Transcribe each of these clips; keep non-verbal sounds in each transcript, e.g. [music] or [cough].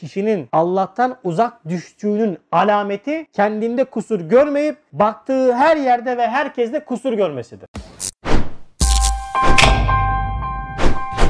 kişinin Allah'tan uzak düştüğünün alameti kendinde kusur görmeyip baktığı her yerde ve herkeste kusur görmesidir.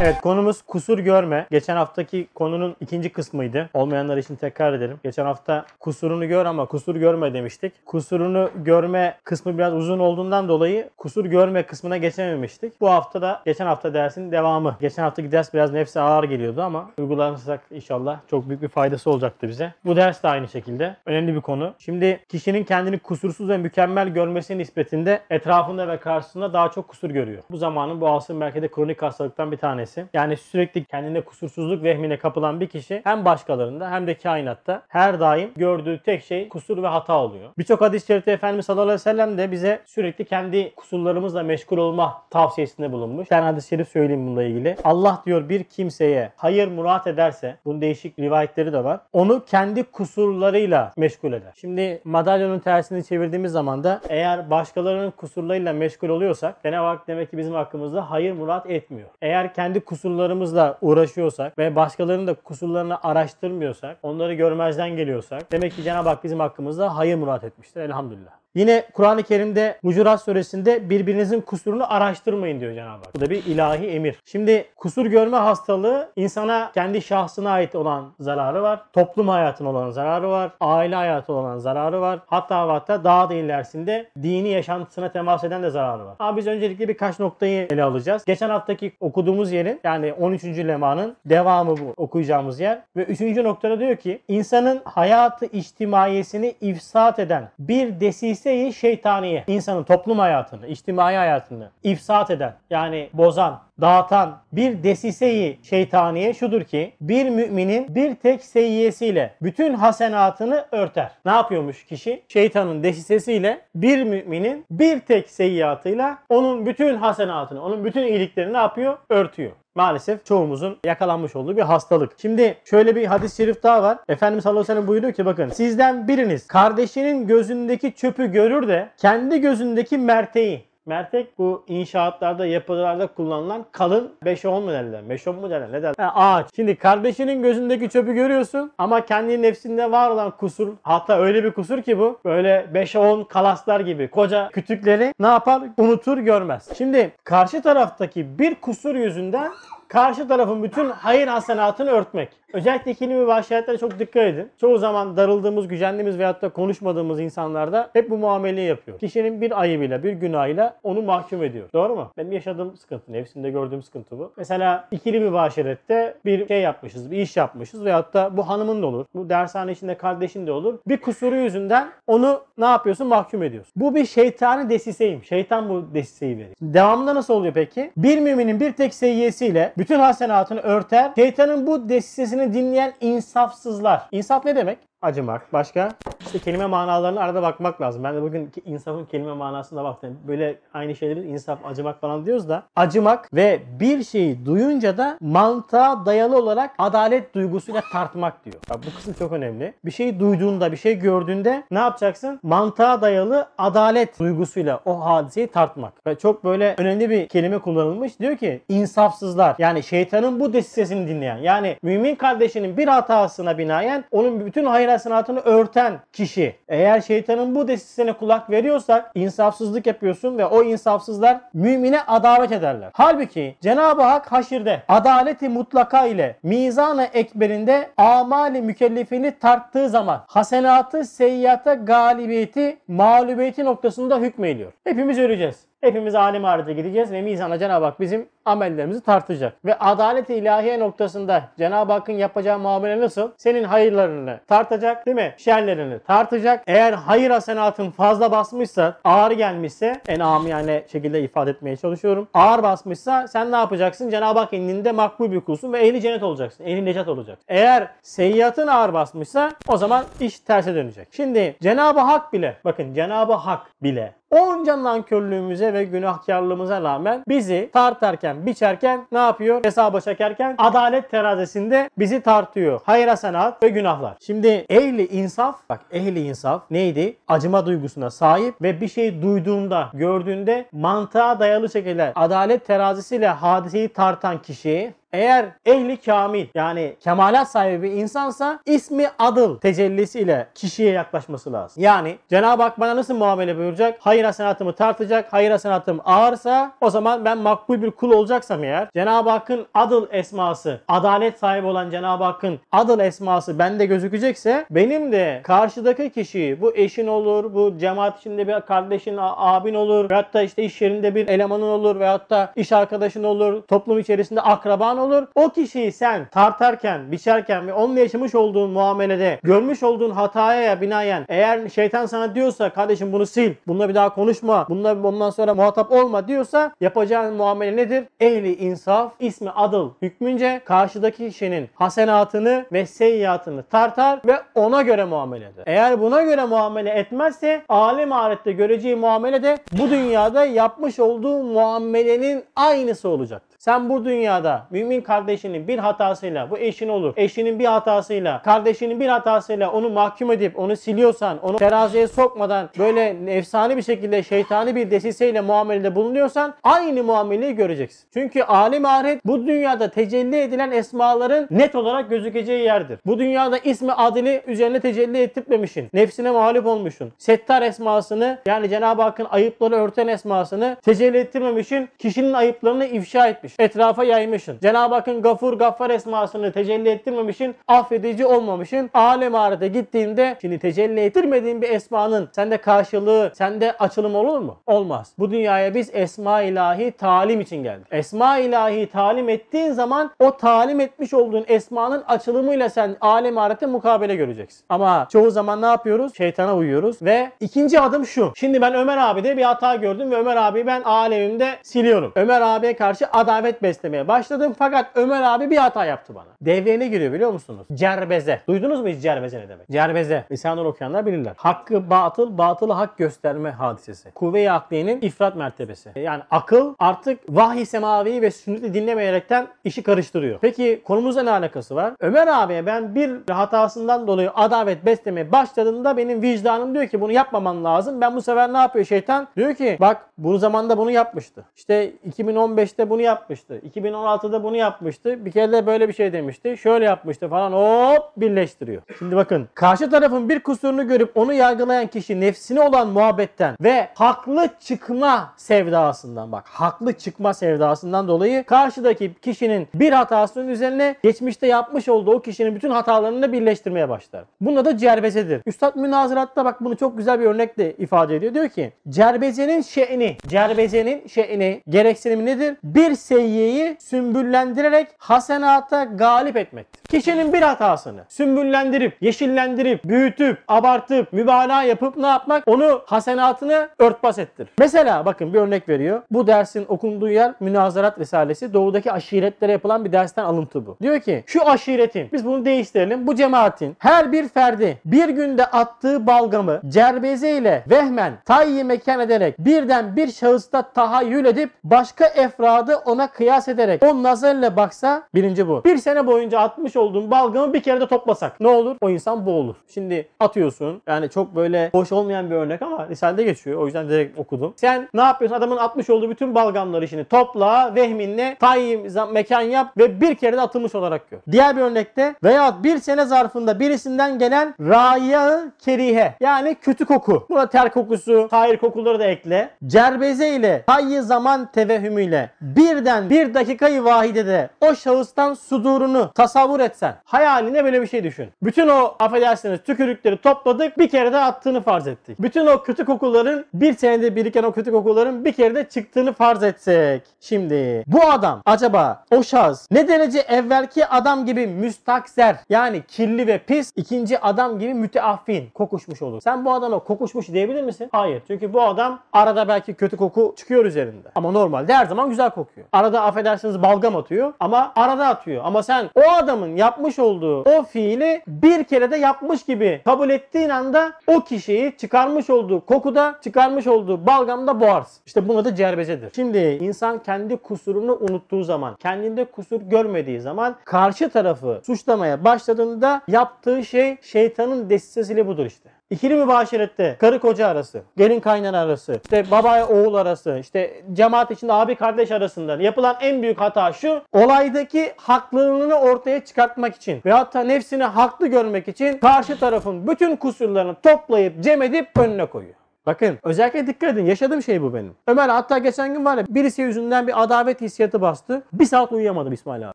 Evet konumuz kusur görme. Geçen haftaki konunun ikinci kısmıydı. Olmayanlar için tekrar edelim. Geçen hafta kusurunu gör ama kusur görme demiştik. Kusurunu görme kısmı biraz uzun olduğundan dolayı kusur görme kısmına geçememiştik. Bu hafta da geçen hafta dersin devamı. Geçen haftaki ders biraz nefse ağır geliyordu ama uygularsak inşallah çok büyük bir faydası olacaktı bize. Bu ders de aynı şekilde. Önemli bir konu. Şimdi kişinin kendini kusursuz ve mükemmel görmesi nispetinde etrafında ve karşısında daha çok kusur görüyor. Bu zamanın bu asrın belki de kronik hastalıktan bir tanesi. Yani sürekli kendine kusursuzluk vehmine kapılan bir kişi hem başkalarında hem de kainatta her daim gördüğü tek şey kusur ve hata oluyor. Birçok hadis-i şerifte Efendimiz sallallahu aleyhi ve sellem de bize sürekli kendi kusurlarımızla meşgul olma tavsiyesinde bulunmuş. Tane hadis-i şerif söyleyeyim bununla ilgili. Allah diyor bir kimseye hayır murat ederse, bunun değişik rivayetleri de var. Onu kendi kusurlarıyla meşgul eder. Şimdi madalyonun tersini çevirdiğimiz zaman da eğer başkalarının kusurlarıyla meşgul oluyorsak Cenab-ı Hak demek ki bizim hakkımızda hayır murat etmiyor. Eğer kendi kusurlarımızla uğraşıyorsak ve başkalarının da kusurlarını araştırmıyorsak, onları görmezden geliyorsak demek ki Cenab-ı Hak bizim hakkımızda hayır murat etmiştir elhamdülillah. Yine Kur'an-ı Kerim'de Hucurat suresinde birbirinizin kusurunu araştırmayın diyor Cenab-ı Hak. Bu da bir ilahi emir. Şimdi kusur görme hastalığı insana kendi şahsına ait olan zararı var. Toplum hayatına olan zararı var. Aile hayatına olan zararı var. Hatta hatta daha da ilerisinde dini yaşantısına temas eden de zararı var. Ama biz öncelikle birkaç noktayı ele alacağız. Geçen haftaki okuduğumuz yerin yani 13. lemanın devamı bu okuyacağımız yer. Ve 3. noktada diyor ki insanın hayatı içtimaiyesini ifsat eden bir desise-i şeytaniye insanın toplum hayatını, içtimai hayatını ifsat eden yani bozan, dağıtan bir desiseyi şeytaniye şudur ki bir müminin bir tek seyyesiyle bütün hasenatını örter. Ne yapıyormuş kişi? Şeytanın desisesiyle bir müminin bir tek seyyiatıyla onun bütün hasenatını, onun bütün iyiliklerini ne yapıyor? Örtüyor maalesef çoğumuzun yakalanmış olduğu bir hastalık. Şimdi şöyle bir hadis-i şerif daha var. Efendimiz sallallahu aleyhi ve sellem buyuruyor ki bakın sizden biriniz kardeşinin gözündeki çöpü görür de kendi gözündeki merteği Mertek bu inşaatlarda, yapılarda kullanılan kalın 5-10 mu derler? 5-10 mu derler? Ne derler? Ha, ağaç. Şimdi kardeşinin gözündeki çöpü görüyorsun ama kendi nefsinde var olan kusur hatta öyle bir kusur ki bu böyle 5-10 kalaslar gibi koca kütükleri ne yapar? Unutur görmez. Şimdi karşı taraftaki bir kusur yüzünden karşı tarafın bütün hayır hasenatını örtmek. Özellikle ikili mübaşiretlere çok dikkat edin. Çoğu zaman darıldığımız, gücendiğimiz veyahut da konuşmadığımız insanlarda hep bu muameleyi yapıyor. Kişinin bir ayıbıyla, bir günahıyla onu mahkum ediyor. Doğru mu? Benim yaşadığım sıkıntı, nefsimde gördüğüm sıkıntı bu. Mesela ikili mübaşirette bir şey yapmışız, bir iş yapmışız veyahut da bu hanımın da olur. Bu dershane içinde kardeşin de olur. Bir kusuru yüzünden onu ne yapıyorsun? Mahkum ediyorsun. Bu bir şeytani desiseyim. Şeytan bu desiseyi veriyor. Devamında nasıl oluyor peki? Bir müminin bir tek seyyesiyle bütün hasenatını örter. Şeytanın bu desisesini dinleyen insafsızlar. İnsaf ne demek? Acımak. Başka? İşte kelime manalarına arada bakmak lazım. Ben de bugün insafın kelime manasına baktım. Böyle aynı şeyleri insaf, acımak falan diyoruz da. Acımak ve bir şeyi duyunca da mantığa dayalı olarak adalet duygusuyla tartmak diyor. Bak bu kısım çok önemli. Bir şeyi duyduğunda, bir şey gördüğünde ne yapacaksın? Mantığa dayalı adalet duygusuyla o hadiseyi tartmak. Ve çok böyle önemli bir kelime kullanılmış. Diyor ki insafsızlar. Yani şeytanın bu desisesini dinleyen. Yani mümin kardeşinin bir hatasına binaen onun bütün hayır hasenatını örten kişi. Eğer şeytanın bu desisine kulak veriyorsak insafsızlık yapıyorsun ve o insafsızlar mümine adalet ederler. Halbuki Cenab-ı Hak haşirde adaleti mutlaka ile mizan-ı ekberinde amali mükellefini tarttığı zaman hasenatı, seyyata, galibiyeti, mağlubiyeti noktasında hükmediyor. Hepimiz öleceğiz. Hepimiz alim ahirete gideceğiz ve mizana Cenab-ı Hak bizim amellerimizi tartacak. Ve adalet-i ilahiye noktasında Cenab-ı Hakk'ın yapacağı muamele nasıl? Senin hayırlarını tartacak değil mi? Şerlerini tartacak. Eğer hayır hasenatın fazla basmışsa, ağır gelmişse, en amiyane şekilde ifade etmeye çalışıyorum. Ağır basmışsa sen ne yapacaksın? Cenab-ı Hak indinde makbul bir kulsun ve ehli cennet olacaksın. Ehli necat olacaksın. Eğer seyyatın ağır basmışsa o zaman iş terse dönecek. Şimdi Cenab-ı Hak bile, bakın Cenab-ı Hak bile onca nankörlüğümüze ve günahkarlığımıza rağmen bizi tartarken, biçerken ne yapıyor? Hesaba çekerken adalet terazisinde bizi tartıyor. Hayır hasenat ve günahlar. Şimdi ehli insaf, bak ehli insaf neydi? Acıma duygusuna sahip ve bir şey duyduğunda, gördüğünde mantığa dayalı şekilde adalet terazisiyle hadiseyi tartan kişi Eğer ehli kamil yani kemalat sahibi bir insansa ismi adıl tecellisiyle kişiye yaklaşması lazım. Yani Cenab-ı Hak bana nasıl muamele buyuracak? Hayır hasenatımı tartacak. Hayır hasenatım ağırsa o zaman ben makbul bir kul olacaksam eğer Cenab-ı Hakk'ın adıl esması, adalet sahibi olan Cenab-ı Hakk'ın adıl esması bende gözükecekse benim de karşıdaki kişi bu eşin olur, bu cemaat içinde bir kardeşin, abin olur veyahut da işte iş yerinde bir elemanın olur veyahut da iş arkadaşın olur, toplum içerisinde akraban olur. O kişiyi sen tartarken, biçerken ve onunla yaşamış olduğun muamelede görmüş olduğun hataya binaen eğer şeytan sana diyorsa kardeşim bunu sil, bununla bir daha konuşma, bununla bundan sonra muhatap olma diyorsa yapacağın muamele nedir? Ehli insaf, ismi adıl hükmünce karşıdaki kişinin hasenatını ve seyyiatını tartar ve ona göre muamele eder. Eğer buna göre muamele etmezse alim ahirette göreceği muamele de bu dünyada yapmış olduğu muamelenin aynısı olacaktır. Sen bu dünyada mümin kardeşinin bir hatasıyla, bu eşin olur, eşinin bir hatasıyla, kardeşinin bir hatasıyla onu mahkum edip onu siliyorsan, onu teraziye sokmadan böyle efsane bir şekilde şeytani bir desiseyle muamelede bulunuyorsan aynı muameleyi göreceksin. Çünkü alim ahiret bu dünyada tecelli edilen esmaların net olarak gözükeceği yerdir. Bu dünyada ismi adili üzerine tecelli ettirmemişsin. Nefsine mağlup olmuşsun. Settar esmasını yani Cenab-ı Hakk'ın ayıpları örten esmasını tecelli ettirmemişsin. Kişinin ayıplarını ifşa etmiş. Etrafa yaymışsın. Cenab-ı Hakk'ın gafur gaffar esmasını tecelli ettirmemişsin. Affedici olmamışsın. Alem ahirete gittiğinde şimdi tecelli ettirmediğin bir esmanın sende karşılığı, sende açılım olur mu? Olmaz. Bu dünyaya biz esma ilahi talim için geldik. Esma ilahi talim ettiğin zaman o talim etmiş olduğun esmanın açılımıyla sen alem ahirette mukabele göreceksin. Ama çoğu zaman ne yapıyoruz? Şeytana uyuyoruz ve ikinci adım şu. Şimdi ben Ömer abide bir hata gördüm ve Ömer abi ben alemimde siliyorum. Ömer abiye karşı adalet beslemeye başladım fakat Ömer abi bir hata yaptı bana. Devreye ne giriyor biliyor musunuz? Cerbeze. Duydunuz mu hiç cerbeze ne demek? Cerbeze. Lisanur okuyanlar bilirler. Hakkı batıl, batılı hak gösterme hadisesi. Kuvve-i akliyenin ifrat mertebesi. Yani akıl artık vahiy semavi ve sünneti dinlemeyerekten işi karıştırıyor. Peki konumuzla ne alakası var? Ömer abiye ben bir hatasından dolayı adavet beslemeye başladığında benim vicdanım diyor ki bunu yapmaman lazım. Ben bu sefer ne yapıyor şeytan? Diyor ki bak bu zamanda bunu yapmıştı. İşte 2015'te bunu yapmıştı. 2016'da bunu yapmıştı. Bir kere de böyle bir şey demişti. Şöyle yapmıştı falan hop birleştiriyor. Şimdi bakın karşı tarafın bir kusurunu görüp onu yargılayan kişi nefsine olan muhabbetten ve haklı çıkma sevdasından bak haklı çıkma sevdasından dolayı karşıdaki kişinin bir hatasının üzerine geçmişte yapmış olduğu o kişinin bütün hatalarını birleştirmeye başlar. Bunda da cerbezedir. Üstad Münazırat'ta bak bunu çok güzel bir örnekle ifade ediyor. Diyor ki cerbezenin şe'ni, cerbezenin şe'ni gereksinimi nedir? Bir seyyiyi sümbüllendirerek hasenata galip etmektir. Kişinin bir hatasını sümbüllendirip, yeşillendirip, büyütüp, abartıp, mübalağa yapıp ne yapmak? Onu hasenatını örtbas ettir. Mesela bakın bir örnek veriyor. Bu dersin okunduğu yer Münazarat Risalesi. Doğudaki aşiretlere yapılan bir dersten alıntı bu. Diyor ki şu aşiretin, biz bunu değiştirelim. Bu cemaatin her bir ferdi bir günde attığı balgamı cerbeze ile vehmen tayyi mekan ederek birden bir şahısta tahayyül edip başka efradı ona kıyas ederek o nazarla baksa birinci bu. Bir sene boyunca atmış olduğun balgamı bir kere de toplasak ne olur? O insan boğulur. Şimdi atıyorsun. Yani çok böyle hoş olmayan bir örnek ama Risale'de geçiyor. O yüzden direkt okudum. Sen ne yapıyorsun? Adamın atmış olduğu bütün balgamları şimdi topla, vehminle tayin zam- mekan yap ve bir kere de atılmış olarak gör. Diğer bir örnekte veya bir sene zarfında birisinden gelen raya kerihe yani kötü koku. Buna ter kokusu, hayır kokuları da ekle. Cerbeze ile hayy zaman tevehümüyle birden bir dakikayı vahidede o şahıstan sudurunu tasavvur etsen hayaline böyle bir şey düşün. Bütün o affedersiniz tükürükleri topladık bir kere de attığını farz ettik. Bütün o kötü kokuların bir senede biriken o kötü kokuların bir kere de çıktığını farz etsek. Şimdi bu adam acaba o şahıs ne derece evvelki adam gibi müstakser yani kirli ve pis ikinci adam gibi müteaffin kokuşmuş olur. Sen bu adama kokuşmuş diyebilir misin? Hayır. Çünkü bu adam arada belki kötü koku çıkıyor üzerinde. Ama normalde her zaman güzel kokuyor. Arada affedersiniz balgam atıyor ama arada atıyor. Ama sen o adamın yapmış olduğu o fiili bir kere de yapmış gibi kabul ettiğin anda o kişiyi çıkarmış olduğu kokuda çıkarmış olduğu balgamda boğarsın. İşte buna da cerbezedir. Şimdi insan kendi kusurunu unuttuğu zaman, kendinde kusur görmediği zaman karşı tarafı suçlamaya başladığında yaptığı şey şeytanın desisesiyle budur işte. İkili mübaşirette karı koca arası, gelin kaynana arası, işte baba oğul arası, işte cemaat içinde abi kardeş arasında yapılan en büyük hata şu. Olaydaki haklılığını ortaya çıkartmak için ve hatta nefsini haklı görmek için karşı tarafın bütün kusurlarını toplayıp cem edip önüne koyuyor. Bakın özellikle dikkat edin yaşadığım şey bu benim. Ömer hatta geçen gün var ya birisi yüzünden bir adavet hissiyatı bastı. Bir saat uyuyamadım İsmail abi.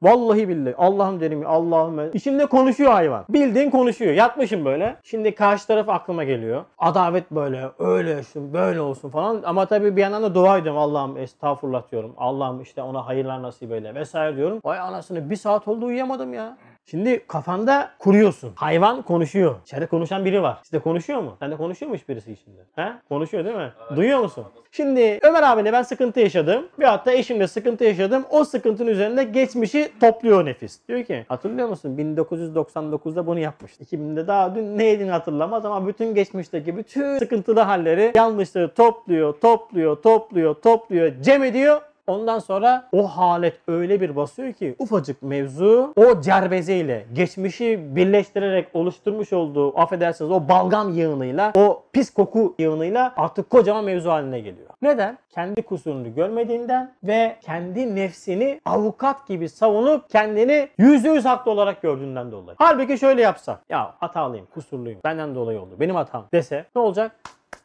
Vallahi billahi Allah'ım dedim ya Allah'ım. ben- İçimde konuşuyor hayvan. Bildiğin konuşuyor. Yatmışım böyle. Şimdi karşı taraf aklıma geliyor. Adavet böyle öyle olsun böyle olsun falan. Ama tabii bir yandan da dua ediyorum. Allah'ım estağfurullah diyorum. Allah'ım işte ona hayırlar nasip eyle vesaire diyorum. Vay anasını bir saat oldu uyuyamadım ya. Şimdi kafanda kuruyorsun. Hayvan konuşuyor. İçeride konuşan biri var. Sizde konuşuyor mu? Sende konuşuyor mu hiç birisi içinde? He? Konuşuyor değil mi? Duyuyor musun? Şimdi Ömer abiyle ben sıkıntı yaşadım. Ve hatta eşimle sıkıntı yaşadım. O sıkıntının üzerinde geçmişi topluyor nefis. Diyor ki hatırlıyor musun? 1999'da bunu yapmıştı. 2000'de daha dün ne yediğini hatırlamaz ama bütün geçmişteki bütün sıkıntılı halleri yanlışları topluyor, topluyor, topluyor, topluyor, cem ediyor. Ondan sonra o halet öyle bir basıyor ki ufacık mevzu o cerbezeyle geçmişi birleştirerek oluşturmuş olduğu affedersiniz o balgam yığınıyla o pis koku yığınıyla artık kocaman mevzu haline geliyor. Neden? Kendi kusurunu görmediğinden ve kendi nefsini avukat gibi savunup kendini yüzde yüz haklı olarak gördüğünden dolayı. Halbuki şöyle yapsa ya hatalıyım, kusurluyum, benden dolayı oldu, benim hatam dese ne olacak?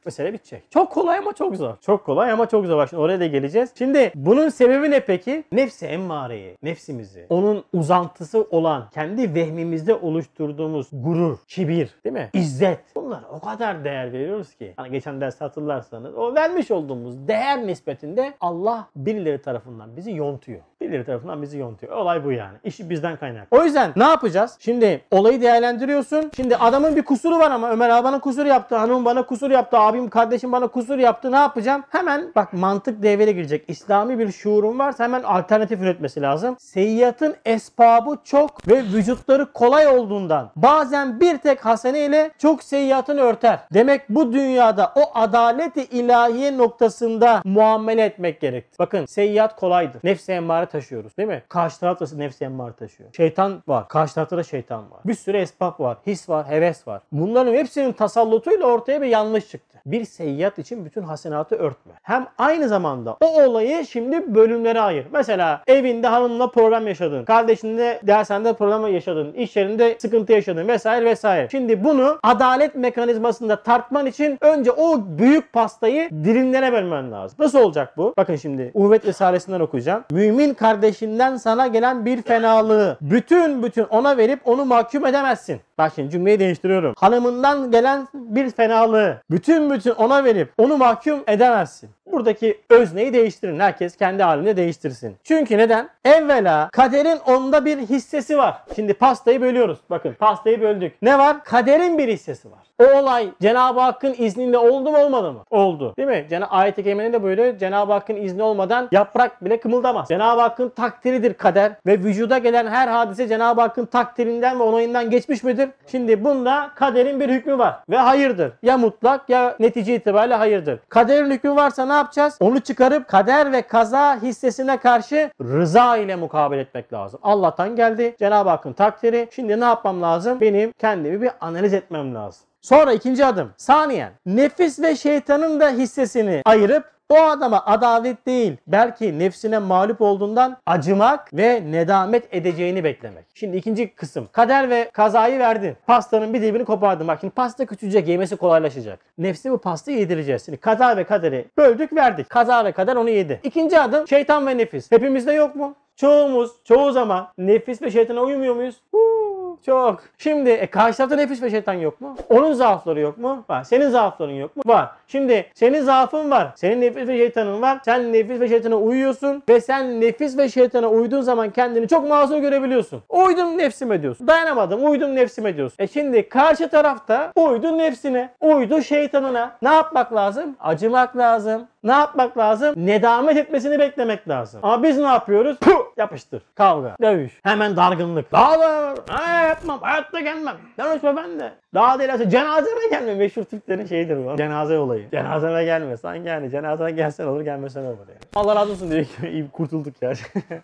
Mesele bitecek. Çok kolay ama çok zor. Çok kolay ama çok zor. Şimdi oraya da geleceğiz. Şimdi bunun sebebi ne peki? Nefsi emmareyi, nefsimizi, onun uzantısı olan kendi vehmimizde oluşturduğumuz gurur, kibir, değil mi? İzzet. Bunlara o kadar değer veriyoruz ki. Hani geçen ders hatırlarsanız o vermiş olduğumuz değer nispetinde Allah birileri tarafından bizi yontuyor. Birileri tarafından bizi yontuyor. Olay bu yani. İşi bizden kaynak. O yüzden ne yapacağız? Şimdi olayı değerlendiriyorsun. Şimdi adamın bir kusuru var ama Ömer abi bana kusur yaptı. Hanım bana kusur yaptı. Abim kardeşim bana kusur yaptı. Ne yapacağım? Hemen bak mantık devreye girecek. İslami bir şuurun varsa hemen alternatif üretmesi lazım. Seyyatın esbabı çok ve vücutları kolay olduğundan bazen bir tek hasene ile çok seyyatını örter. Demek bu dünyada o adaleti ilahiye noktasında muamele etmek gerekti. Bakın seyyat kolaydı. Nefsi emmare taşıyoruz değil mi? Karşı taraf da nefsi emmare taşıyor. Şeytan var. Karşı tarafta da şeytan var. Bir sürü esbab var. His var. Heves var. Bunların hepsinin tasallutuyla ortaya bir yanlış çıktı. Bir seyyat için bütün hasenatı örtme. Hem aynı zamanda o olayı şimdi bölümlere ayır. Mesela evinde hanımla problem yaşadın. Kardeşinle dershanede problem yaşadın. iş yerinde sıkıntı yaşadın vesaire vesaire. Şimdi bunu adalet mekanizmasında tartman için önce o büyük pastayı dilimlere bölmen lazım. Nasıl olacak bu? Bakın şimdi Uhvet Risalesinden okuyacağım. Mümin kardeşinden sana gelen bir fenalığı bütün bütün ona verip onu mahkum edemezsin. Bak şimdi cümleyi değiştiriyorum. Hanımından gelen bir fenalığı bütün bütün ona verip onu mahkum edemezsin. Buradaki özneyi değiştirin. Herkes kendi halinde değiştirsin. Çünkü neden? Evvela kaderin onda bir hissesi var. Şimdi pastayı bölüyoruz. Bakın pastayı böldük. Ne var? Kaderin bir hissesi var. O olay Cenab-ı Hakk'ın izniyle oldu mu olmadı mı? Oldu. Değil mi? Cena ayet-i kerimede de böyle Cenab-ı Hakk'ın izni olmadan yaprak bile kımıldamaz. Cenab-ı Hakk'ın takdiridir kader ve vücuda gelen her hadise Cenab-ı Hakk'ın takdirinden ve onayından geçmiş midir? Şimdi bunda kaderin bir hükmü var ve hayırdır. Ya mutlak ya netice itibariyle hayırdır. Kaderin hükmü varsa ne yapacağız? Onu çıkarıp kader ve kaza hissesine karşı rıza ile mukabele etmek lazım. Allah'tan geldi. Cenab-ı Hakk'ın takdiri. Şimdi ne yapmam lazım? Benim kendimi bir analiz etmem lazım. Sonra ikinci adım. Saniyen nefis ve şeytanın da hissesini ayırıp o adama adalet değil belki nefsine mağlup olduğundan acımak ve nedamet edeceğini beklemek. Şimdi ikinci kısım. Kader ve kazayı verdin. Pastanın bir dibini kopardın. Bak şimdi pasta küçülecek yemesi kolaylaşacak. Nefsi bu pastayı yedireceğiz. Şimdi kaza ve kaderi böldük verdik. Kaza ve kader onu yedi. İkinci adım şeytan ve nefis. Hepimizde yok mu? Çoğumuz çoğu zaman nefis ve şeytana uymuyor muyuz? Huu, çok. Şimdi e, karşı tarafta nefis ve şeytan yok mu? Onun zaafları yok mu? Var. Senin zaafların yok mu? Var. Şimdi senin zaafın var. Senin nefis ve şeytanın var. Sen nefis ve şeytana uyuyorsun ve sen nefis ve şeytana uyduğun zaman kendini çok masum görebiliyorsun. Uydum nefsime diyorsun. Dayanamadım. Uydum nefsime diyorsun. E şimdi karşı tarafta uydu nefsine, uydu şeytanına. Ne yapmak lazım? Acımak lazım. Ne yapmak lazım? Nedamet etmesini beklemek lazım. Ama biz ne yapıyoruz? Puh! Yapıştır. Kavga. Dövüş. Hemen dargınlık. Daha da ha, yapmam. Hayatta gelmem. Konuşma ben de. Daha değilse cenazeme gelme. Meşhur Türklerin şeyidir bu. Cenaze olayı. Cenazeme gelme. Sanki yani cenazeme gelsen olur gelmesen olur yani. Allah razı olsun diyor ki [laughs] iyi kurtulduk ya.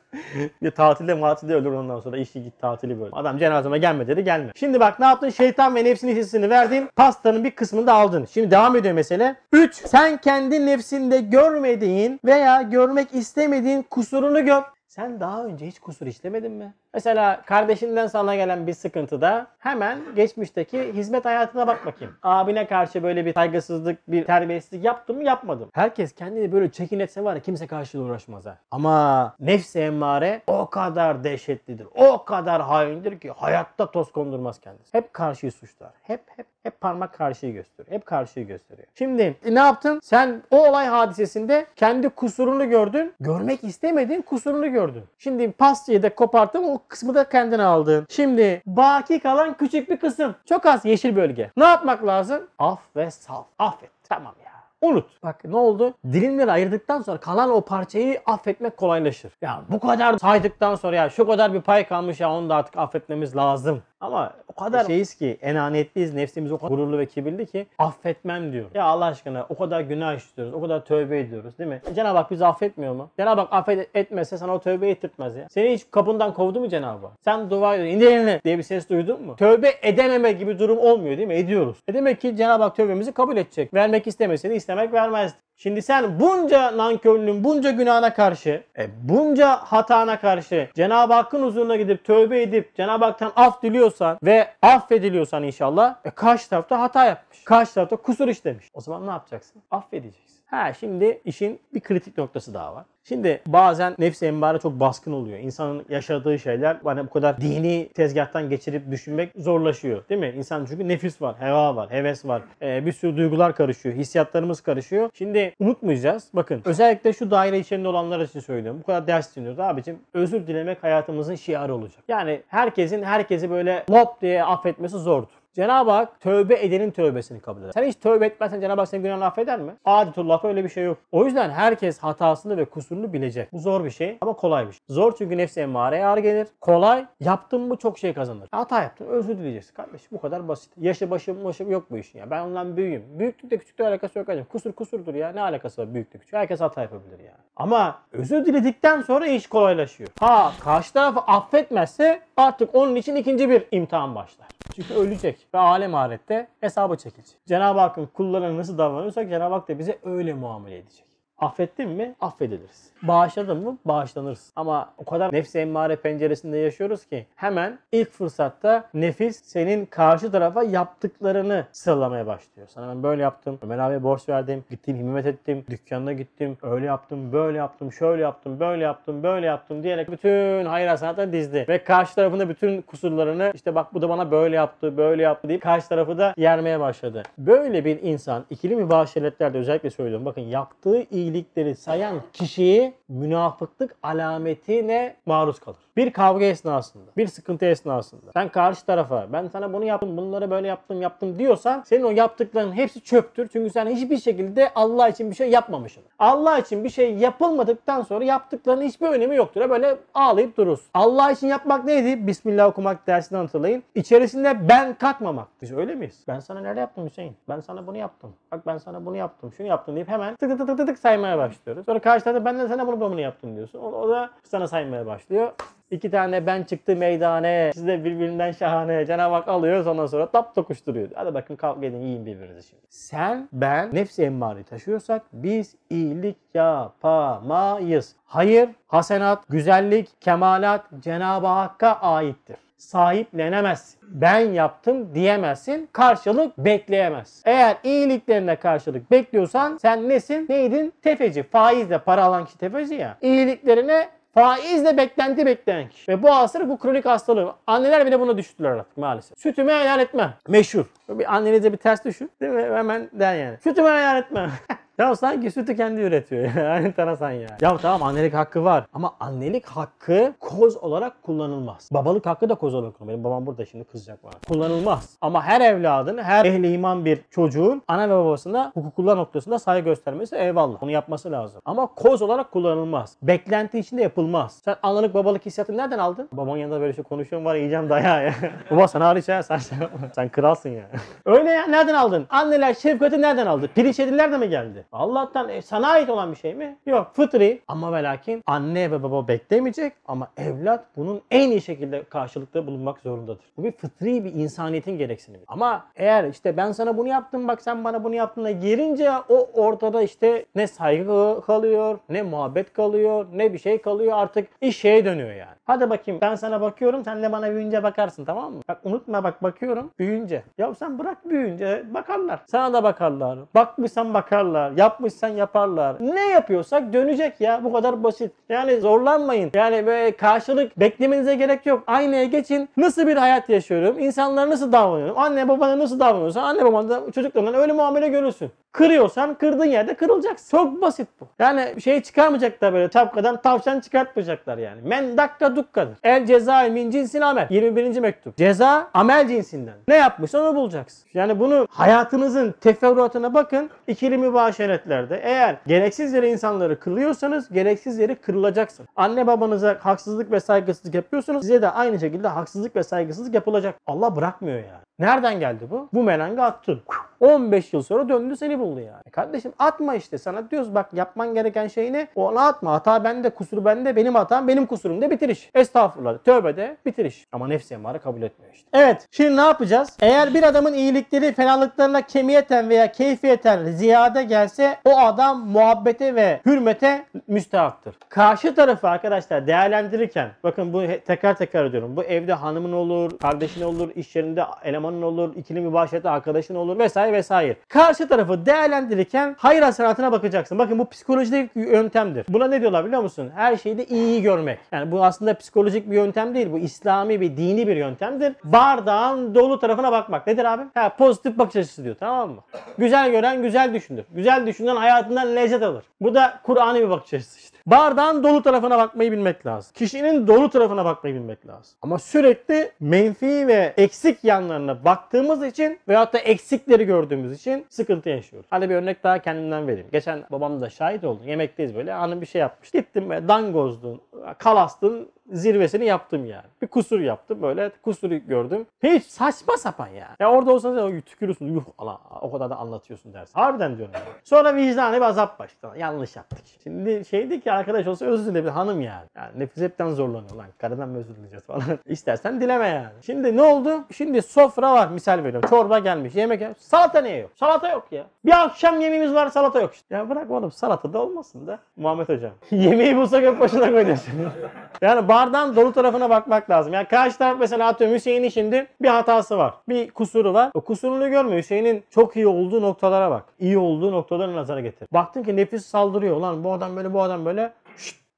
[laughs] bir tatilde matilde ölür ondan sonra işi git tatili böyle. Adam cenazeme gelme dedi gelme. Şimdi bak ne yaptın? Şeytan ve nefsin hissini verdin. Pastanın bir kısmını da aldın. Şimdi devam ediyor mesele. 3. Sen kendi nefsinde görmediğin veya görmek istemediğin kusurunu gör. Sen daha önce hiç kusur işlemedin mi? Mesela kardeşinden sana gelen bir sıkıntıda hemen geçmişteki hizmet hayatına bak bakayım. Abine karşı böyle bir saygısızlık, bir terbiyesizlik yaptım mı yapmadım. Herkes kendini böyle çekin etse var ya kimse karşıyla uğraşmaz ha. Ama nefsi emmare o kadar dehşetlidir. O kadar haindir ki hayatta toz kondurmaz kendisi. Hep karşıyı suçlar. Hep hep hep parmak karşıyı gösteriyor. Hep karşıyı gösteriyor. Şimdi e, ne yaptın? Sen o olay hadisesinde kendi kusurunu gördün. Görmek istemediğin kusurunu gördün. Şimdi pastayı da koparttın o kısmı da kendine aldın. Şimdi baki kalan küçük bir kısım. Çok az yeşil bölge. Ne yapmak lazım? Af ve saf. Affet. Tamam ya. Unut. Bak ne oldu? Dilimleri ayırdıktan sonra kalan o parçayı affetmek kolaylaşır. Ya bu kadar saydıktan sonra ya şu kadar bir pay kalmış ya onu da artık affetmemiz lazım. Ama o kadar şeyiz ki enaniyetliyiz. Nefsimiz o kadar gururlu ve kibirli ki affetmem diyor. Ya Allah aşkına o kadar günah işliyoruz. O kadar tövbe ediyoruz değil mi? E, Cenab-ı Hak bizi affetmiyor mu? Cenab-ı Hak affet etmese sana o tövbe ettirtmez ya. Seni hiç kapından kovdu mu Cenab-ı Hak? Sen dua ediyorsun. İndir elini diye bir ses duydun mu? Tövbe edememe gibi durum olmuyor değil mi? Ediyoruz. E demek ki Cenab-ı Hak tövbemizi kabul edecek. Vermek istemeseydi istemek vermezdi. Şimdi sen bunca nankörlüğün, bunca günahına karşı, e, bunca hatana karşı Cenab-ı Hakk'ın huzuruna gidip tövbe edip Cenab-ı Hak'tan af diliyorsan ve affediliyorsan inşallah e, karşı tarafta hata yapmış. Karşı tarafta kusur işlemiş. O zaman ne yapacaksın? Affedeceksin. Ha şimdi işin bir kritik noktası daha var. Şimdi bazen nefsi emmare çok baskın oluyor. İnsanın yaşadığı şeyler hani bu kadar dini tezgahtan geçirip düşünmek zorlaşıyor. Değil mi? İnsan çünkü nefis var, heva var, heves var. Ee, bir sürü duygular karışıyor, hissiyatlarımız karışıyor. Şimdi unutmayacağız. Bakın özellikle şu daire içerisinde olanlar için söylüyorum. Bu kadar ders dinliyoruz abicim. Özür dilemek hayatımızın şiarı olacak. Yani herkesin herkesi böyle lop diye affetmesi zordur. Cenab-ı Hak tövbe edenin tövbesini kabul eder. Sen hiç tövbe etmezsen Cenab-ı Hak senin günahını affeder mi? Adetullah öyle bir şey yok. O yüzden herkes hatasını ve kusurunu bilecek. Bu zor bir şey ama kolay bir şey. Zor çünkü nefsi emmareye ağır gelir. Kolay yaptın mı çok şey kazanır. Hata yaptın özür dileyeceksin kardeşim. Bu kadar basit. Yaşı başı başı yok bu işin ya. Ben ondan büyüğüm. Büyüklükle küçüklükle alakası yok kardeşim. Kusur kusurdur ya. Ne alakası var büyüklük küçük. Herkes hata yapabilir ya. Ama özür diledikten sonra iş kolaylaşıyor. Ha karşı tarafı affetmezse artık onun için ikinci bir imtihan başlar. Çünkü ölecek ve alem ahirette hesabı çekilecek. Cenab-ı Hakk'ın kullarına nasıl davranıyorsak Cenab-ı Hak da bize öyle muamele edecek. Affettin mi? Affediliriz. Bağışladın mı? Bağışlanırız. Ama o kadar nefsi emmare penceresinde yaşıyoruz ki hemen ilk fırsatta nefis senin karşı tarafa yaptıklarını sıralamaya başlıyor. Sana ben böyle yaptım, Ömer abiye borç verdim, gittim himmet ettim, dükkanına gittim, öyle yaptım, böyle yaptım, şöyle yaptım, böyle yaptım, böyle yaptım diyerek bütün hayır hasenatları dizdi. Ve karşı tarafında bütün kusurlarını işte bak bu da bana böyle yaptı, böyle yaptı deyip karşı tarafı da yermeye başladı. Böyle bir insan ikili mübaşiretlerde özellikle söylüyorum. Bakın yaptığı iyilikleri sayan kişiyi münafıklık alametine maruz kalır. Bir kavga esnasında, bir sıkıntı esnasında sen karşı tarafa ben sana bunu yaptım, bunları böyle yaptım, yaptım diyorsan senin o yaptıkların hepsi çöptür. Çünkü sen hiçbir şekilde Allah için bir şey yapmamışsın. Allah için bir şey yapılmadıktan sonra yaptıklarının hiçbir önemi yoktur. Böyle ağlayıp durursun. Allah için yapmak neydi? Bismillah okumak dersini hatırlayın. İçerisinde ben katmamak. Biz öyle miyiz? Ben sana nerede yaptım Hüseyin? Ben sana bunu yaptım. Bak ben sana bunu yaptım, şunu yaptım deyip hemen tık tık tık tık tık saymaya başlıyoruz. Sonra karşı tarafta ben de sana bunu bunu yaptım diyorsun. O, o da sana saymaya başlıyor. İki tane ben çıktı meydane. Siz de birbirinden şahane. Cenab-ı Hak alıyor ondan sonra tap tokuşturuyor. Hadi bakın kavga edin yiyin birbirinizi şimdi. Sen, ben nefsi emmareyi taşıyorsak biz iyilik yapamayız. Hayır, hasenat, güzellik, kemalat Cenab-ı Hakk'a aittir sahiplenemezsin. Ben yaptım diyemezsin. Karşılık bekleyemez. Eğer iyiliklerine karşılık bekliyorsan sen nesin? Neydin? Tefeci. Faizle para alan kişi tefeci ya. İyiliklerine faizle beklenti bekleyen kişi. Ve bu hastalık bu kronik hastalığı. Anneler bile buna düştüler artık maalesef. Sütümü helal etmem. Meşhur. Bir annenize bir ters düşün. Değil mi? Hemen der yani. Sütümü helal etmem. [laughs] Ya sanki sütü kendi üretiyor ya. [laughs] Enteresan ya. Ya tamam annelik hakkı var ama annelik hakkı koz olarak kullanılmaz. Babalık hakkı da koz olarak kullanılmaz. Benim babam burada şimdi kızacak bana. Kullanılmaz. Ama her evladın, her ehli iman bir çocuğun ana ve babasına hukuklar noktasında saygı göstermesi eyvallah. Bunu yapması lazım. Ama koz olarak kullanılmaz. Beklenti içinde yapılmaz. Sen analık babalık hissiyatını nereden aldın? Babanın yanında böyle şey konuşuyorum var yiyeceğim dayağı ya. [laughs] Baba sana hariç ya sen, şey sen kralsın ya. [laughs] Öyle ya nereden aldın? Anneler şefkati nereden aldı? Pirinç yediler de mi geldi? Allah'tan e, sana ait olan bir şey mi? Yok fıtri. Ama ve lakin anne ve baba beklemeyecek ama evlat bunun en iyi şekilde karşılıkta bulunmak zorundadır. Bu bir fıtri bir insaniyetin gereksinimi. Ama eğer işte ben sana bunu yaptım bak sen bana bunu yaptın da girince o ortada işte ne saygı kalıyor, ne muhabbet kalıyor, ne bir şey kalıyor artık iş şeye dönüyor yani. Hadi bakayım ben sana bakıyorum sen de bana büyüyünce bakarsın tamam mı? Bak unutma bak bakıyorum büyüyünce. Ya sen bırak büyüyünce bakarlar. Sana da bakarlar. Bakmışsan bakarlar. Yapmışsan yaparlar. Ne yapıyorsak dönecek ya. Bu kadar basit. Yani zorlanmayın. Yani böyle karşılık beklemenize gerek yok. Aynaya geçin. Nasıl bir hayat yaşıyorum? İnsanlara nasıl davranıyorum? Anne babana nasıl davranıyorsan anne baban da çocuklarından öyle muamele görürsün. Kırıyorsan kırdığın yerde kırılacaksın. Çok basit bu. Yani şey çıkarmayacaklar böyle tapkadan tavşan çıkartmayacaklar yani. Men dakika dukkadır. El ceza min cinsin amel. 21. mektup. Ceza amel cinsinden. Ne yapmışsan onu bulacaksın. Yani bunu hayatınızın teferruatına bakın. İkili mübaşeretlerde eğer gereksiz yere insanları kırıyorsanız gereksiz yere kırılacaksın. Anne babanıza haksızlık ve saygısızlık yapıyorsunuz. Size de aynı şekilde haksızlık ve saygısızlık yapılacak. Allah bırakmıyor yani. Nereden geldi bu? Bu melenge attın. 15 yıl sonra döndü seni buldu yani. E Kardeşim atma işte sana diyoruz bak yapman gereken şey ne? Ona atma. Hata bende, kusur bende, benim hatam benim kusurum de bitiriş. Estağfurullah. Tövbe de bitiriş. Ama nefsi emare kabul etmiyor işte. Evet. Şimdi ne yapacağız? Eğer bir adamın iyilikleri fenalıklarına kemiyeten veya keyfiyeten ziyade gelse o adam muhabbete ve hürmete müstehaktır. Karşı tarafı arkadaşlar değerlendirirken bakın bu tekrar tekrar ediyorum. Bu evde hanımın olur, kardeşin olur, iş yerinde elemanın olur, ikili mübaşirette arkadaşın olur vesaire vesaire. Karşı tarafı değerlendirirken hayır hasenatına bakacaksın. Bakın bu psikolojik bir yöntemdir. Buna ne diyorlar biliyor musun? Her şeyde iyiyi görmek. Yani bu aslında psikolojik bir yöntem değil. Bu İslami bir dini bir yöntemdir. Bardağın dolu tarafına bakmak. Nedir abi? Ha, pozitif bakış açısı diyor tamam mı? Güzel gören güzel düşünür. Güzel düşünen hayatından lezzet alır. Bu da Kur'an'ı bir bakış açısı işte. Bardağın dolu tarafına bakmayı bilmek lazım. Kişinin dolu tarafına bakmayı bilmek lazım. Ama sürekli menfi ve eksik yanlarına baktığımız için veyahut da eksikleri gördüğümüz için sıkıntı yaşıyoruz. Hadi bir örnek daha kendimden vereyim. Geçen babam da şahit oldu. Yemekteyiz böyle. Hanım bir şey yapmış. Gittim ve dangozdun, kalastın zirvesini yaptım yani. Bir kusur yaptım böyle kusuru gördüm. Hiç saçma sapan yani. Ya orada olsanız ya, tükürürsün. Yuh Allah o kadar da anlatıyorsun dersin. Harbiden diyorum. Yani. Sonra vicdanı bir azap başladı. Yanlış yaptık. Şimdi şeydi ki arkadaş olsa özür dile hanım yani. Yani nefis hepten zorlanıyor lan. Karıdan mı özür dileyeceğiz falan. [laughs] İstersen dileme yani. Şimdi ne oldu? Şimdi sofra var misal veriyorum. Çorba gelmiş. Yemek gelmiş. Salata niye yok? Salata yok ya. Bir akşam yemeğimiz var salata yok işte. Ya bırak oğlum salata da olmasın da. Muhammed hocam. [laughs] Yemeği bulsak hep başına koyacaksın. [laughs] yani bardağın dolu tarafına bakmak lazım. Yani karşı taraf mesela atıyorum Hüseyin'in şimdi bir hatası var. Bir kusuru var. O kusurunu görme. Hüseyin'in çok iyi olduğu noktalara bak. İyi olduğu noktaları nazara getir. Baktın ki nefis saldırıyor. Lan bu adam böyle bu adam böyle.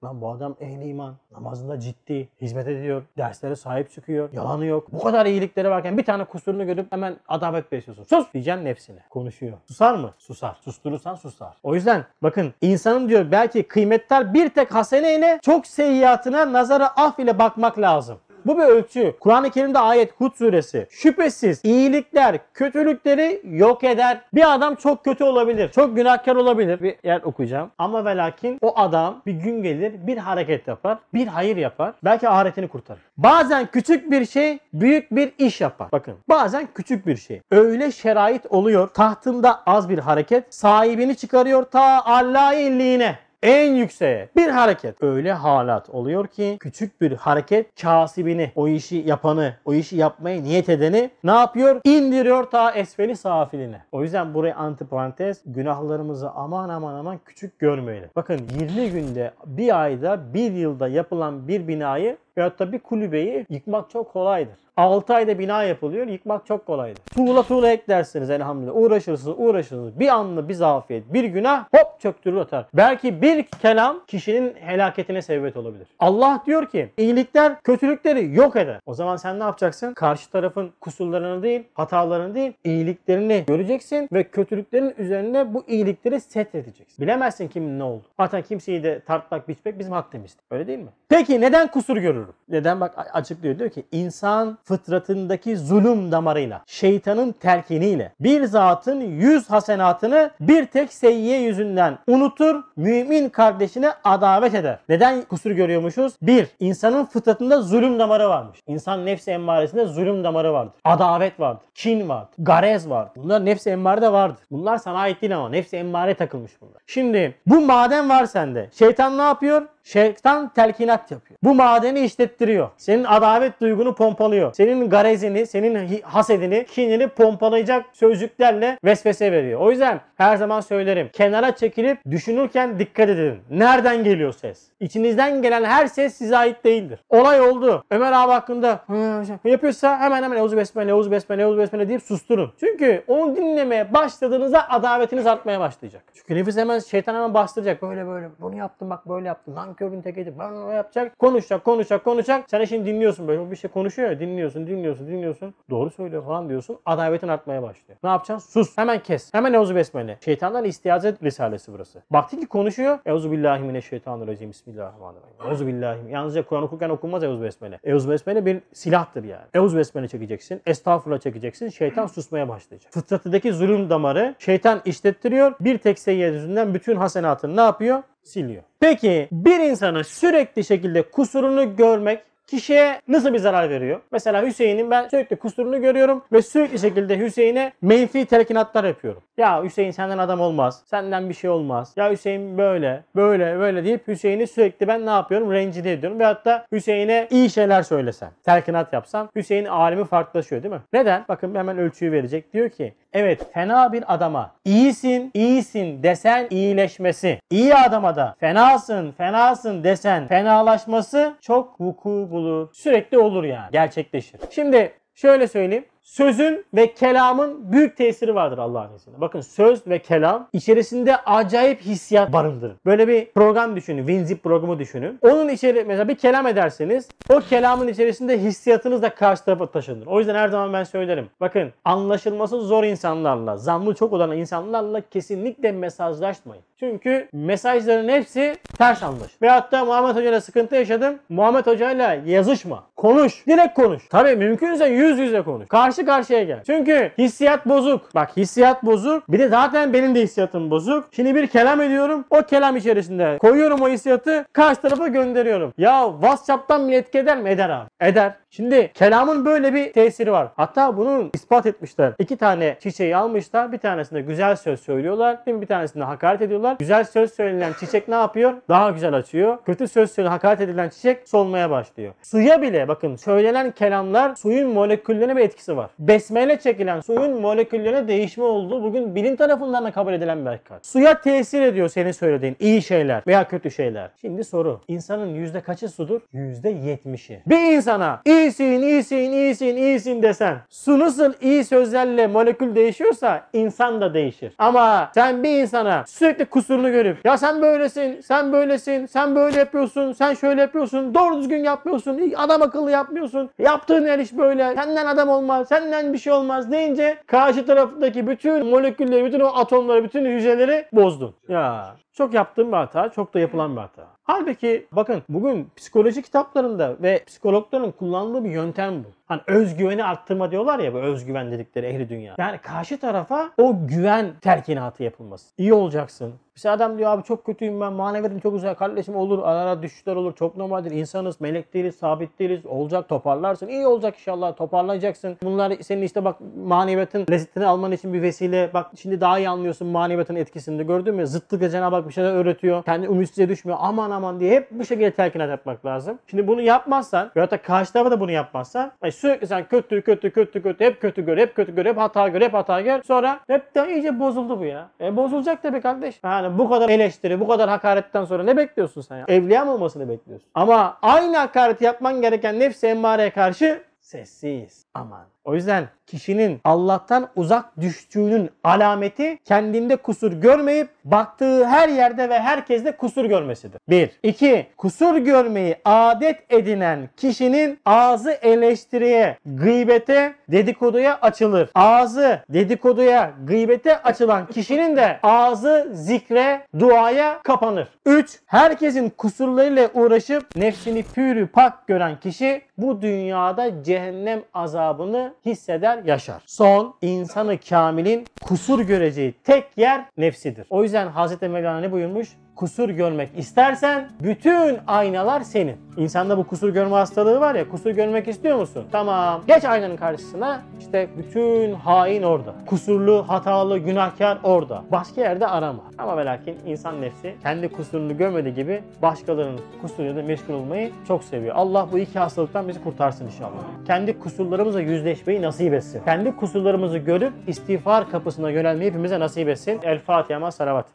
Lan bu adam ehli iman. Namazında ciddi. Hizmet ediyor. Derslere sahip çıkıyor. Yalanı yok. Bu kadar iyilikleri varken bir tane kusurunu görüp hemen adalet besliyorsun. Sus diyeceksin nefsine. Konuşuyor. Susar mı? Susar. Susturursan susar. O yüzden bakın insanın diyor belki kıymetler bir tek haseneyle çok seyyiatına nazara af ile bakmak lazım. Bu bir ölçü. Kur'an-ı Kerim'de ayet Hud suresi. Şüphesiz iyilikler kötülükleri yok eder. Bir adam çok kötü olabilir. Çok günahkar olabilir. Bir yer okuyacağım. Ama ve lakin o adam bir gün gelir bir hareket yapar. Bir hayır yapar. Belki ahiretini kurtarır. Bazen küçük bir şey büyük bir iş yapar. Bakın bazen küçük bir şey. Öyle şerait oluyor. Tahtında az bir hareket sahibini çıkarıyor ta Allah'ı illiğine en yükseğe bir hareket. Öyle halat oluyor ki küçük bir hareket kasibini, o işi yapanı, o işi yapmaya niyet edeni ne yapıyor? İndiriyor ta esfeli safiline. O yüzden buraya antiparantez günahlarımızı aman aman aman küçük görmeyelim. Bakın 20 günde, bir ayda, bir yılda yapılan bir binayı Veyahut da bir kulübeyi yıkmak çok kolaydır. 6 ayda bina yapılıyor. Yıkmak çok kolaydır. Tuğla tuğla eklersiniz elhamdülillah. Uğraşırsınız uğraşırsınız. Bir anlı bir zafiyet, bir günah hop çöktürür atar. Belki bir kelam kişinin helaketine sebebiyet olabilir. Allah diyor ki iyilikler kötülükleri yok eder. O zaman sen ne yapacaksın? Karşı tarafın kusurlarını değil, hatalarını değil, iyiliklerini göreceksin ve kötülüklerin üzerine bu iyilikleri set edeceksin. Bilemezsin kimin ne oldu. Zaten kimseyi de tartmak, biçmek bizim haddimizdir. Öyle değil mi? Peki neden kusur görürüm? Neden bak açıklıyor diyor ki insan fıtratındaki zulüm damarıyla, şeytanın telkiniyle bir zatın yüz hasenatını bir tek seyyiye yüzünden unutur, mümin kardeşine adavet eder. Neden kusur görüyormuşuz? Bir, insanın fıtratında zulüm damarı varmış. İnsan nefsi emmaresinde zulüm damarı vardır. Adavet vardır, kin vardır, garez vardır. Bunlar nefsi emmarede vardır. Bunlar sana ait değil ama nefsi emmare takılmış bunlar. Şimdi bu maden var sende. Şeytan ne yapıyor? Şeytan telkinat yapıyor. Bu madeni işlettiriyor. Senin adavet duygunu pompalıyor. Senin garezini, senin hasedini, kinini pompalayacak sözcüklerle vesvese veriyor. O yüzden her zaman söylerim. Kenara çekilip düşünürken dikkat edin. Nereden geliyor ses? İçinizden gelen her ses size ait değildir. Olay oldu. Ömer abi hakkında "Hı, şey yapıyorsa hemen hemen Eûzü Besmele, Eûzü Besmele, Eûzü Besmele deyip susturun. Çünkü onu dinlemeye başladığınızda adavetiniz artmaya başlayacak. Çünkü nefis hemen şeytan hemen bastıracak. Böyle böyle bunu yaptım bak böyle yaptım. Nankörün tekiydi. Ben öyle yapacak. Konuşacak konuşacak konuşacak. Sen şimdi dinliyorsun böyle bir şey konuşuyor ya. Dinliyorsun dinliyorsun dinliyorsun. Doğru söylüyor falan diyorsun. Adavetin artmaya başlıyor. Ne yapacaksın? Sus. Hemen kes. Hemen Eûzü Besmele. Şeytandan istiyazet risalesi burası. Baktın ki konuşuyor. Eûzü billahi mineşşeytanirracim. Bismillahirrahmanirrahim. Eûzü billahi. Yalnızca Kur'an okurken okunmaz Eûzü Besmele. Eûzü Besmele bir silahtır yani. Eûzü Besmele çekeceksin. Estağfurullah çekeceksin. Şeytan susmaya başlayacak. Fıtratındaki zulüm damarı şeytan işlettiriyor. Bir tek seyyed yüzünden bütün hasenatını ne yapıyor? Siliyor. Peki bir insanı sürekli şekilde kusurunu görmek kişiye nasıl bir zarar veriyor? Mesela Hüseyin'in ben sürekli kusurunu görüyorum ve sürekli şekilde Hüseyin'e menfi telkinatlar yapıyorum. Ya Hüseyin senden adam olmaz. Senden bir şey olmaz. Ya Hüseyin böyle, böyle, böyle deyip Hüseyin'i sürekli ben ne yapıyorum? Rencide ediyorum. Ve hatta Hüseyin'e iyi şeyler söylesem, telkinat yapsam Hüseyin alemi farklılaşıyor değil mi? Neden? Bakın hemen ölçüyü verecek. Diyor ki evet fena bir adama iyisin, iyisin desen iyileşmesi. iyi adama da fenasın, fenasın desen fenalaşması çok vuku bulur. Sürekli olur yani. Gerçekleşir. Şimdi şöyle söyleyeyim. Sözün ve kelamın büyük tesiri vardır Allah'ın izniyle. Bakın söz ve kelam içerisinde acayip hissiyat barındırır. Böyle bir program düşünün. WinZip programı düşünün. Onun içeri mesela bir kelam ederseniz o kelamın içerisinde hissiyatınız da karşı tarafa taşınır. O yüzden her zaman ben söylerim. Bakın anlaşılması zor insanlarla, zammı çok olan insanlarla kesinlikle mesajlaşmayın. Çünkü mesajların hepsi ters anlaşılır. Veyahut da Muhammed Hoca ile sıkıntı yaşadım. Muhammed Hoca ile yazışma. Konuş. Direkt konuş. Tabii mümkünse yüz yüze konuş. Karşı karşıya gel. Çünkü hissiyat bozuk. Bak hissiyat bozuk. Bir de zaten benim de hissiyatım bozuk. Şimdi bir kelam ediyorum. O kelam içerisinde koyuyorum o hissiyatı. Karşı tarafa gönderiyorum. Ya WhatsApp'tan bile etki eder mi? Eder abi. Eder. Şimdi kelamın böyle bir tesiri var. Hatta bunun ispat etmişler. İki tane çiçeği almışlar. Bir tanesinde güzel söz söylüyorlar. Bir tanesinde hakaret ediyorlar. Güzel söz söylenen çiçek ne yapıyor? Daha güzel açıyor. Kötü söz söylenen hakaret edilen çiçek solmaya başlıyor. Suya bile bakın söylenen kelamlar suyun moleküllerine bir etkisi var. Besmele çekilen suyun moleküllerine değişme olduğu bugün bilim tarafından da kabul edilen bir hakikat. Suya tesir ediyor senin söylediğin iyi şeyler veya kötü şeyler. Şimdi soru. İnsanın yüzde kaçı sudur? Yüzde yetmişi. Bir insana iyisin, iyisin, iyisin, iyisin desen su nasıl iyi sözlerle molekül değişiyorsa insan da değişir. Ama sen bir insana sürekli kusurunu görüp ya sen böylesin, sen böylesin, sen böyle yapıyorsun, sen şöyle yapıyorsun, doğru düzgün yapmıyorsun, adam akıllı yapmıyorsun, yaptığın her iş böyle, senden adam olmaz, senden bir şey olmaz deyince karşı taraftaki bütün molekülleri, bütün o atomları, bütün hücreleri bozdun. Ya çok yaptığım bir hata, çok da yapılan bir hata. Halbuki bakın bugün psikoloji kitaplarında ve psikologların kullandığı bir yöntem bu. Hani özgüveni arttırma diyorlar ya bu özgüven dedikleri ehli dünya. Yani karşı tarafa o güven telkinatı yapılması. İyi olacaksın. Mesela adam diyor abi çok kötüyüm ben maneviyetim çok güzel kardeşim olur ara ara düşüşler olur çok normaldir insanız melek değiliz sabit değiliz olacak toparlarsın iyi olacak inşallah toparlayacaksın bunlar senin işte bak maneviyetin lezzetini alman için bir vesile bak şimdi daha iyi anlıyorsun maneviyetin etkisini gördün mü zıttıkça Cenab-ı Hak bir şeyler öğretiyor kendi ümitsizliğe düşmüyor aman aman diye hep bu şekilde telkinat yapmak lazım şimdi bunu yapmazsan veyahut da karşı tarafa da bunu yapmazsan sürekli sen kötü kötü kötü kötü hep kötü gör hep kötü gör hep hata gör hep hata gör. Sonra hep de iyice bozuldu bu ya. E bozulacak tabii kardeş. Yani bu kadar eleştiri bu kadar hakaretten sonra ne bekliyorsun sen ya? Evliya mı olmasını bekliyorsun? Ama aynı hakareti yapman gereken nefsi emmareye karşı sessiz. Aman. O yüzden kişinin Allah'tan uzak düştüğünün alameti kendinde kusur görmeyip baktığı her yerde ve herkeste kusur görmesidir. 1. 2. Kusur görmeyi adet edinen kişinin ağzı eleştiriye, gıybete, dedikoduya açılır. Ağzı dedikoduya, gıybete açılan kişinin de ağzı zikre, duaya kapanır. 3. Herkesin kusurlarıyla uğraşıp nefsini pürü pak gören kişi bu dünyada cehennem azabını hisseder, yaşar. Son, insanı kamilin kusur göreceği tek yer nefsidir. O yüzden Hz. Mevlana ne buyurmuş? Kusur görmek istersen bütün aynalar senin. İnsanda bu kusur görme hastalığı var ya, kusur görmek istiyor musun? Tamam. Geç aynanın karşısına. işte bütün hain orada. Kusurlu, hatalı, günahkar orada. Başka yerde arama. Ama ve lakin insan nefsi kendi kusurunu görmediği gibi başkalarının kusuruyla da meşgul olmayı çok seviyor. Allah bu iki hastalıktan bizi kurtarsın inşallah. Kendi kusurlarımızla yüzleşmeyi nasip etsin. Kendi kusurlarımızı görüp istiğfar kapısına yönelmeyi hepimize nasip etsin. El Fatiha salavat.